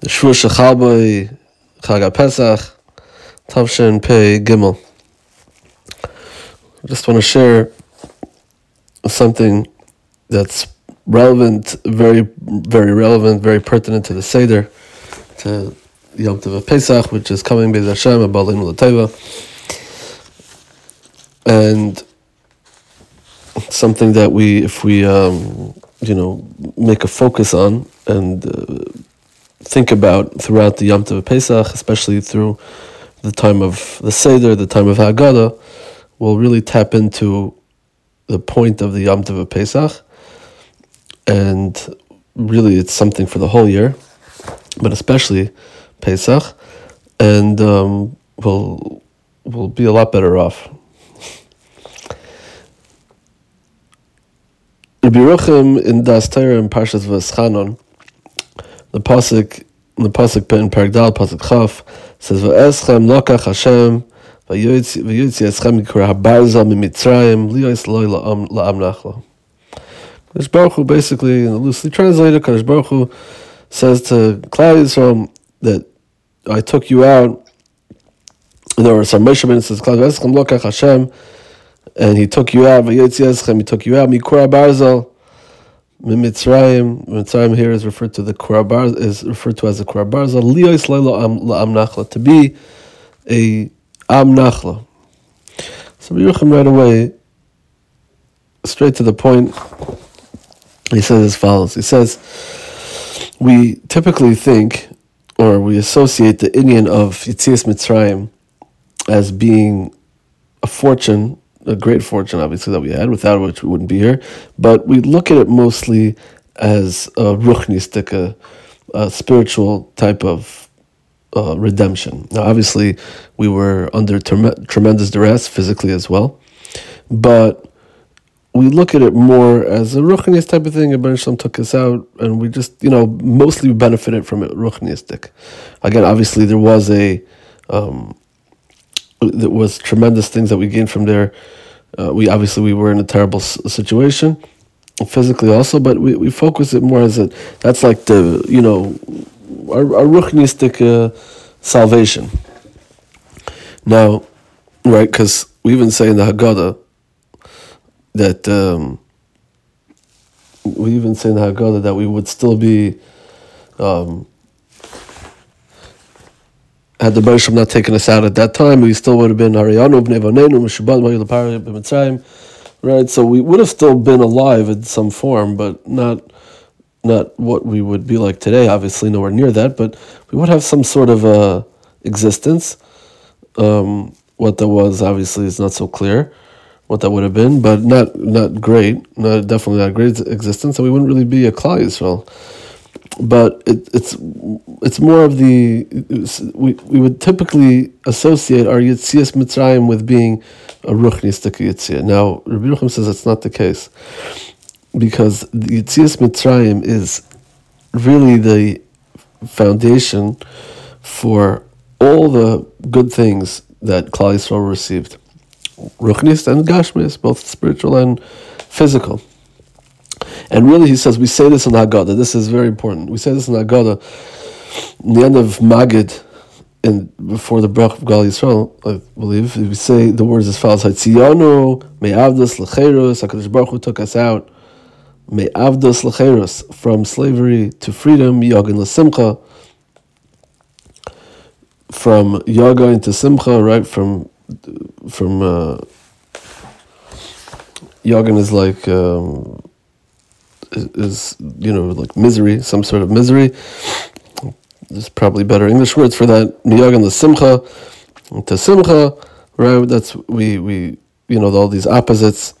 the Shvur Shechalboi, Chag Pesach, Tavshin Pei Gimel. I just want to share something that's relevant, very, very relevant, very pertinent to the Seder, to Yom Tov Pesach, which is coming Bez Hashem, Abalin L'Teva, and something that we, if we, um, you know, make a focus on and uh, think about throughout the Yom Tov Pesach, especially through the time of the Seder, the time of Haggadah, will really tap into the point of the Yom Tov Pesach, and really it's something for the whole year, but especially Pesach, and um, we'll we'll be a lot better off. Rabbi Yerucham in Das Torah in Parshas V'eschanon, the pasuk the pasuk in Paragdal pasuk Chaf says V'eschem lokach Hashem. Kadosh Baruch Hu basically, in the loosely translated, Kadosh Baruch Hu says to Klal Yisrael that I took you out. In other words, Moshe Ben says Klal lokach Hashem, and he took you out. He took you out. Mikra barzal. Mitzrayim, Mitzrayim here is referred to the Kurabar is referred to as the Kurabarza. Liyos Leilo Am Nachla to be a Am Nachla. So Yerucham right away, straight to the point. He says as follows. He says, we typically think, or we associate the Indian of Yitzias Mitzrayim as being a fortune a great fortune, obviously, that we had, without which we wouldn't be here. But we look at it mostly as a ruchnistic, a, a spiritual type of uh, redemption. Now, obviously, we were under tremendous duress physically as well, but we look at it more as a ruchnius type of thing. Ibn Shalom took us out, and we just, you know, mostly benefited from it ruchnistic. Again, obviously, there was a um, there was tremendous things that we gained from there. Uh, we obviously we were in a terrible situation physically also, but we, we focus it more as a that's like the you know our, our ruchnistic uh, salvation. Now, right? Because we even say in the Haggadah that um, we even say in the Haggadah that we would still be. Um, had the Bereshim not taken us out at that time, we still would have been Arianu b'Nevonenu Meshubad Mayil b'Mitzrayim, right? So we would have still been alive in some form, but not not what we would be like today. Obviously, nowhere near that, but we would have some sort of uh, existence. Um, what that was obviously is not so clear. What that would have been, but not not great, not definitely not great existence, and we wouldn't really be a Klal Yisrael but it, it's it's more of the we, we would typically associate our Yitzias Mitzrayim with being a Ruchnistik Yitzia. Now, Rabbi Yerucham says that's not the case because the Yitzias Mitzrayim is really the foundation for all the good things that Klal Yisrael received. Ruchnis and Gashmis, both spiritual and physical. And really, he says, we say this in Haggadah. This is very important. We say this in Haggadah. In the end of Magid, and before the Brach of Gal Yisrael, I believe, we say the words as follows: Hatziyanu me'avdas lecherus. Hakadosh Baruch Hu took us out me'avdas lecherus from slavery to freedom. Yagin lesimcha from yaga into simcha, right? From from uh, yagin is like. Um, is, you know like misery, some sort of misery. There's probably better English words for that. Miyagan the simcha, to simcha, right? That's we we you know all these opposites,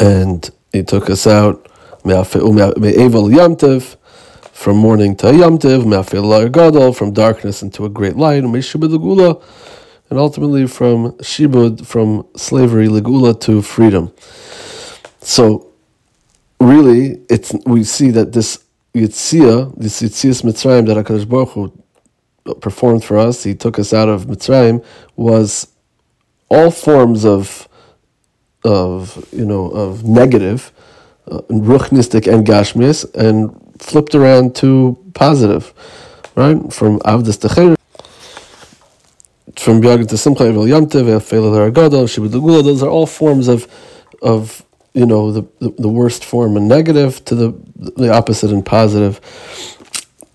and he took us out. From mourning to yamtiv. From darkness into a great light. And ultimately from shibud, from slavery, legula to freedom. So really, it's we see that this Yitzia, this Yitzias Mitzrayim that Hakadosh Baruch Hu performed for us, He took us out of Mitzrayim, was all forms of of you know of negative, uh, ruchnistic and gashmis, and flipped around to positive, right? From Avdas to from Biagin to Simcha Aragadol, Shibud those are all forms of, of you know, the, the, worst form and negative to the the opposite and positive.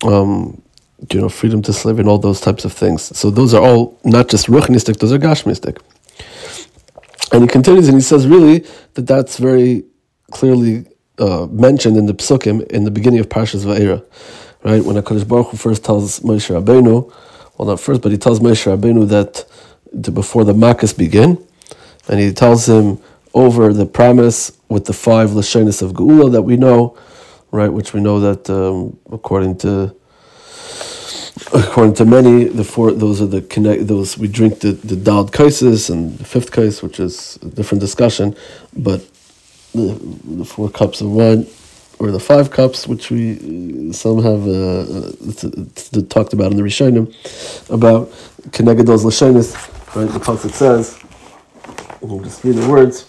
Um, you know, freedom to slave and all those types of things. So those are all not just ruchnistic; those are gashmistic. And he continues and he says, really, that that's very clearly uh, mentioned in the psukim in the beginning of Parshas Va'era, right? When Hakadosh Baruch Hu first tells Moshe Rabbeinu, well, not first, but he tells Moshe Rabbeinu that before the Makkahs begin, and he tells him over the promise with the five lashonis of Geula that we know, right? Which we know that um, according to according to many, the four those are the connect those we drink the the daled kaises and the fifth kais, which is a different discussion, but the, the four cups of wine or the five cups, which we some have uh, it's talked about in the Rishonim about those lashonis. Right, the pasuk says, we'll just read the words.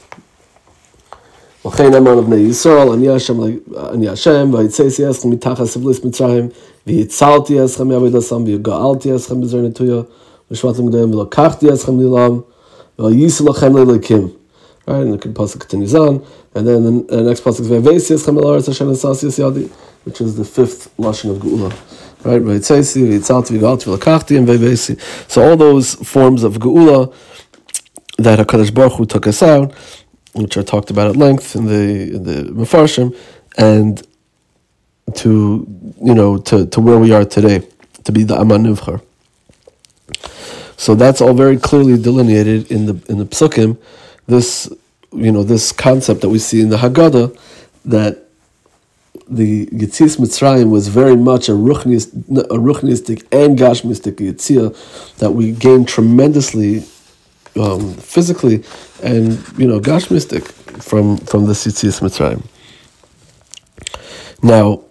וכן אמר לבני ישראל, אני השם, אני השם, ויצאתי אסכם מתחת סבליס מצרים, והצלתי אסכם מעבוד הסם, וגאלתי אסכם בזר נטויה, ושמעתם גדולים, ולקחתי אסכם לעולם, וייסו לכם לליקים. Right, and the pasuk continues on, and then the, next pasuk is Vevesi Eschem El Aretz Hashem Esasi Yadi, which is the fifth lashon of Geula. Right, Veitzesi, Veitzalti, Vigalti, Vilakachti, and Vevesi. So all those forms of Geula that Hakadosh Baruch Hu took us out, which are talked about at length in the in the Mefarshim, and to you know to, to where we are today, to be the Aman Nivchar. So that's all very clearly delineated in the in the Psukim. This you know this concept that we see in the Haggadah that the Yitzis Mitzrayim was very much a ruchnistic, a ruchnistic and gashmistic Yitzia that we gained tremendously um, physically and you know gashmistic from from the Yitzis Mitzrayim. Now,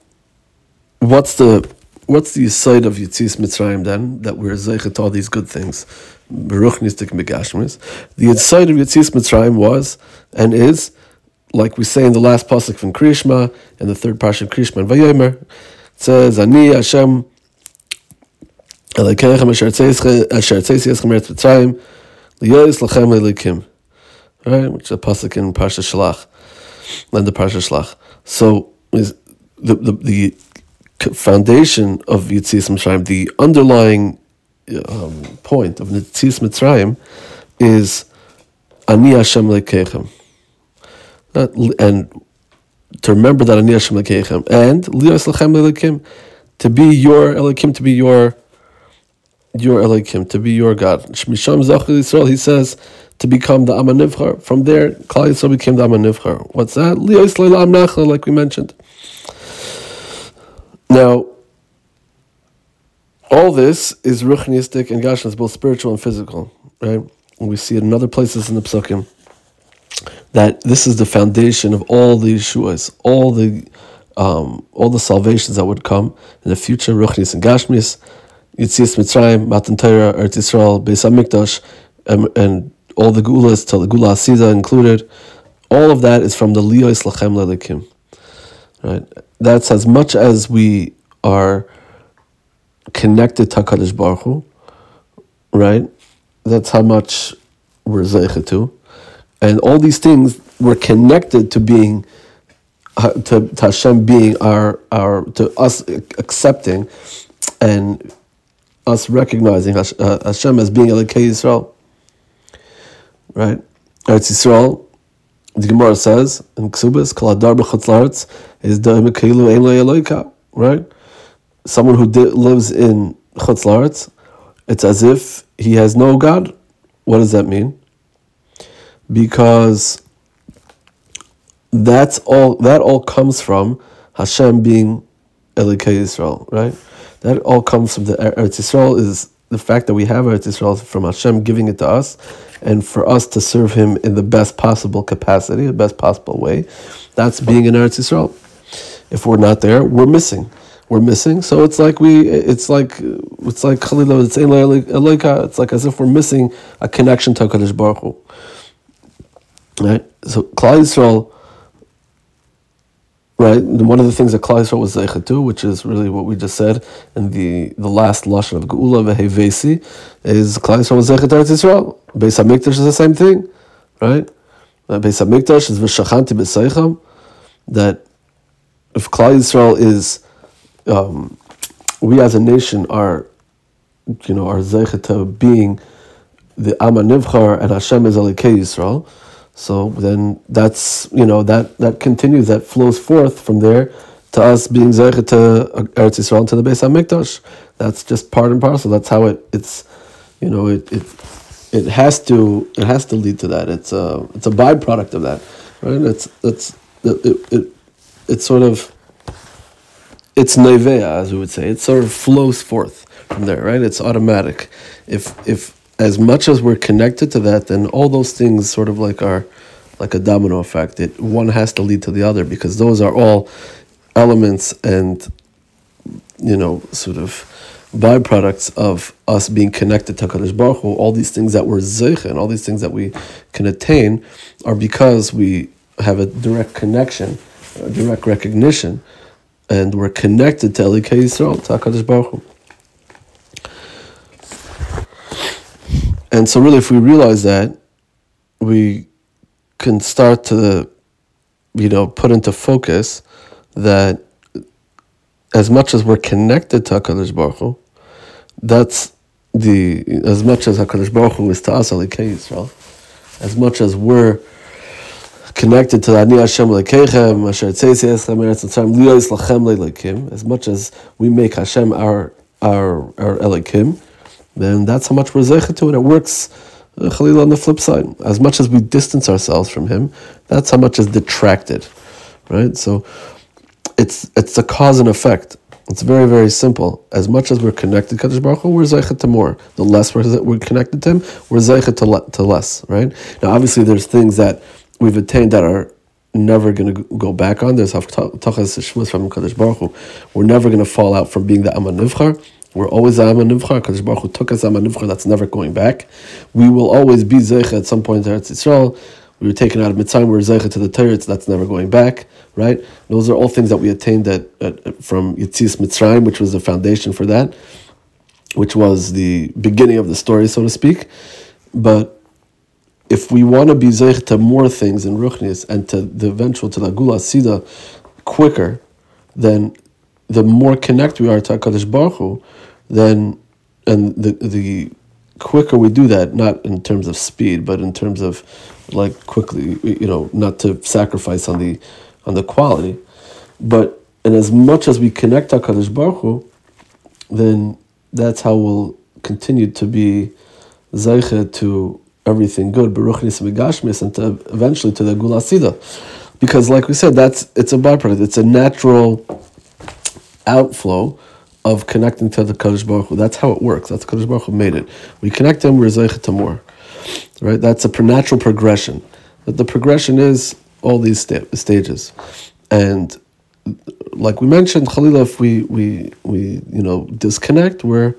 what's the what's the side of Yitzis Mitzrayim then that we're zeichet all these good things? Beruchnistic megashmis. The side of Yitzis Mitzrayim was and is, like we say in the last pasuk from Krishma and the third pasuk of Krishma and Vayomer, it says Ani Hashem. Elekechem asher tzeiss yeschem eretz Mitzrayim Liyois lachem elikim, right? Which is a pasuk in Parsha Shalach, and the Parsha Shalach. So the, the the foundation of Yitzis Mitzrayim, the underlying um, point of Yitzis Mitzrayim, is Ani Hashem lekechem, and to remember that Ani Hashem lekechem, and Liyois lachem elikim, to be your elikim, to be your your Elohim, to be your God. Shmisham Zachar Yisrael, he says, to become the Amanivchar. From there, Klal Yisrael became the Amanivchar. What's that? Liyos Leilam Nachla, like we mentioned. Now, all this is ruchnistic and gashnas, both spiritual and physical, right? And we see it in other places in the psukim that this is the foundation of all the Yeshuas, all the um, all the salvations that would come in the future, ruchnis and gashmis. Yitzias Mitzrayim, Matan Torah, Eretz Yisrael, Beis Hamikdash, and, and all the gulas till the gula Asiza included. All of that is from the Liyos Lachem Lelikim. Right? That's as much as we are connected to HaKadosh Baruch Hu, right? That's how much we're zeichet to. And all these things were connected to being, to, to Hashem being our, our, to us accepting and us recognizing uh, Hashem as being Elokei Yisrael. Right? Eretz Yisrael, the Gemara says in Ksubis, Kol Adar B'chutz is Da'im Keilu Ein Lo Right? Someone who lives in Chutz it's as if he has no God. What does that mean? Because that's all. That all comes from Hashem being Elokei Yisrael, right? That all comes from the Eretz Yisrael is the fact that we have Eretz Yisrael from Hashem giving it to us, and for us to serve Him in the best possible capacity, the best possible way. That's being in Eretz Yisrael. If we're not there, we're missing. We're missing. So it's like we. It's like it's like Khalila. It's It's like as if we're missing a connection to Hakadosh Baruch Hu. Right. So Klal Yisrael right? One of the things that Klal Yisrael was zeichet to, which is really what we just said in the, the last lashon of Geula vehevesi, is Klal Yisrael was zeichet Eretz Yisrael. Beis Hamikdash is the same thing, right? Uh, Beis Hamikdash is v'shachanti b'seicham, that if Klal Yisrael is, um, we as a nation are, you know, are zeichet being the Amma Nivchar and Hashem is Alikei Yisrael, so then that's you know that that continues that flows forth from there to us being zeichet to Eretz Yisrael to the Beis Hamikdash. That's just part and parcel. That's how it it's you know it it it has to it has to lead to that. It's a it's a byproduct of that, right? It's it's it it, it it's sort of it's nevea as we would say. It sort of flows forth from there, right? It's automatic. If if as much as we're connected to that, then all those things sort of like are like a domino effect. It one has to lead to the other because those are all elements and you know sort of byproducts of us being connected to Kadosh Baruch Hu. All these things that we're zeich and all these things that we can attain are because we have a direct connection, a direct recognition, and we're connected to Elikei Yisrael, to Baruch Hu. And so, really, if we realize that, we can start to, you know, put into focus that as much as we're connected to Hakadosh Baruch Hu, that's the as much as Hakadosh Baruch Hu is to us Alikei Yisrael, as much as we're connected to Ani Hashem Lachem Leikim, as much as we make Hashem our our our Elikim, then that's how much we're zeichet to, and it works. Uh, Khalil on the flip side, as much as we distance ourselves from him, that's how much is detracted, right? So it's it's a cause and effect. It's very very simple. As much as we're connected to Kadosh Baruch Hu, we're zeichet to more. The less we're, we're connected to him, we're zeichet to, le- to less, right? Now, obviously, there's things that we've attained that are never going to go back on. There's haftaches shmuz from Kadosh Baruch Hu. We're never going to fall out from being the Amma Nivchar. We're always Amma Nivchar. Kadosh Baruch Hu took us Amma Nivchar. That's never going back. We will always be Zeichet at some point in Eretz Yisrael. We were taken out of Mitzrayim. We're Zeichet to the Teretz. That's never going back. Right? Those are all things that we attained at, at from Yitzis Mitzrayim, which was the foundation for that, which was the beginning of the story, so to speak. But if we want to be zeich to more things in Ruchnis and to the eventual to the Gula Sida quicker, then the more connect we are to HaKadosh Baruch Hu, then and the the quicker we do that, not in terms of speed, but in terms of like quickly, you know, not to sacrifice on the on the quality, but and as much as we connect to HaKadosh Baruch Hu, then that's how we'll continue to be zeicha to everything good, Baruchnis Megashmis, and to eventually to the Gula Sida. Because like we said, that's it's a byproduct, it's a natural outflow of connecting to the Kaddish Baruch Hu. That's how it works. That's Kaddish Baruch Hu made it. We connect him, we're zeichet to more. Right? That's a natural progression. But the progression is all these sta- stages. And like we mentioned, Khalila, if we, we, we you know disconnect, we're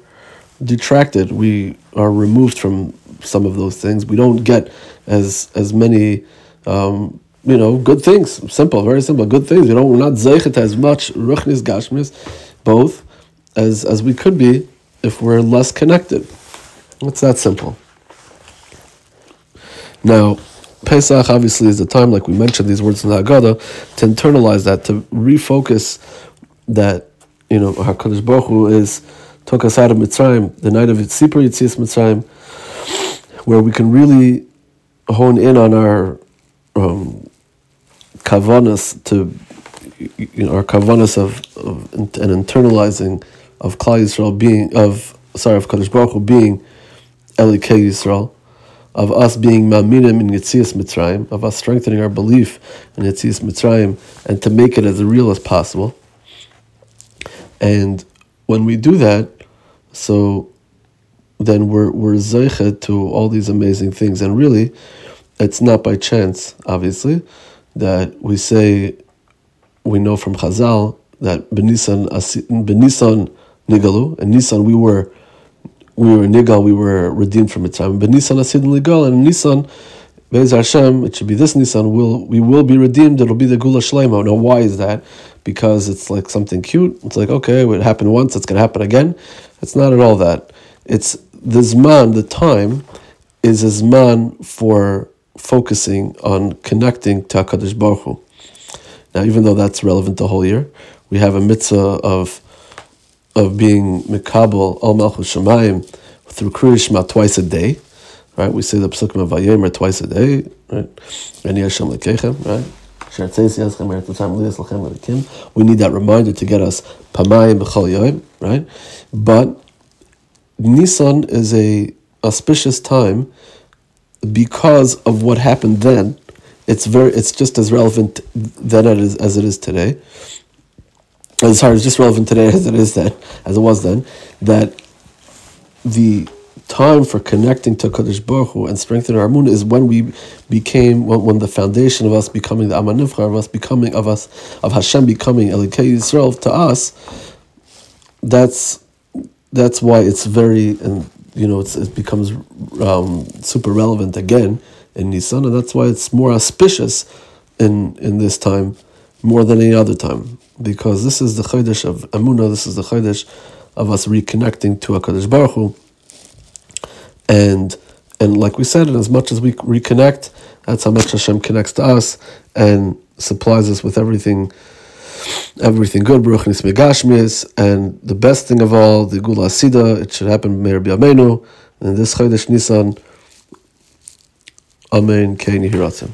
detracted. We are removed from some of those things. We don't get as as many um, you know good things. Simple, very simple. Good things. You know, we're not zeichet as much ruchnis gashmis, both as as we could be if we're less connected. It's that simple. Now, Pesach obviously is the time, like we mentioned these words in the Haggadah, to internalize that, to refocus that, you know, HaKadosh Baruch Hu is, took us out of Mitzrayim, the night of Yitzipur Yitzias Mitzrayim, where we can really hone in on our um, kavanas to, you know, our kavanas of, of and internalizing of Klal Yisrael being of sorry of Kadosh Baruch Hu being Elikei Yisrael, of us being Ma'minim in Yitzias Mitzrayim, of us strengthening our belief in Yitzias Mitzrayim, and to make it as real as possible. And when we do that, so then we're we're zeichet to all these amazing things, and really, it's not by chance, obviously, that we say we know from Chazal that Benisan Benisan Nigalu. And Nisan, we were we were Nigal, we were redeemed from Mitzrayim. But Nisan Asid Nigal, and Nisan Be'ez Hashem, it should be this Nisan. Will we will be redeemed? It'll be the Gula Shlema. Now, why is that? Because it's like something cute. It's like okay, it happened once. It's going to happen again. It's not at all that. It's the zman, the time, is a zman for focusing on connecting to Hakadosh Baruch Hu. Now, even though that's relevant the whole year, we have a mitzvah of of being mikabel al malchus shemayim through kriyishma twice a day right? We say the psukim of Vayemer twice a day, right? Ani Hashem lekechem, right? We need that reminder to get us pamayim b'chol yoyim, right? But Nisan is a auspicious time because of what happened then. It's very, it's just as relevant then as it is today. As hard it's just relevant today as it is then, as it was then. That the time for connecting to Kaddish Baruch Hu and strengthening our moon is when we became when, when the foundation of us becoming the Amanivchar, of us becoming of us of Hashem becoming Elikei Yisrael to us. That's that's why it's very and you know it becomes um, super relevant again in Nisan, and that's why it's more auspicious in in this time more than any other time because this is the chodesh of Amunah. This is the chodesh of us reconnecting to Hakadosh Baruch Hu and and like we said, and as much as we reconnect, that's how much Hashem connects to us and supplies us with everything, everything good. Baruch Nismegashmis, and the best thing of all, the Gula Asida. It should happen Meir B'Yameinu, and this Chodesh Nisan. Amen. Kein Hiratzin.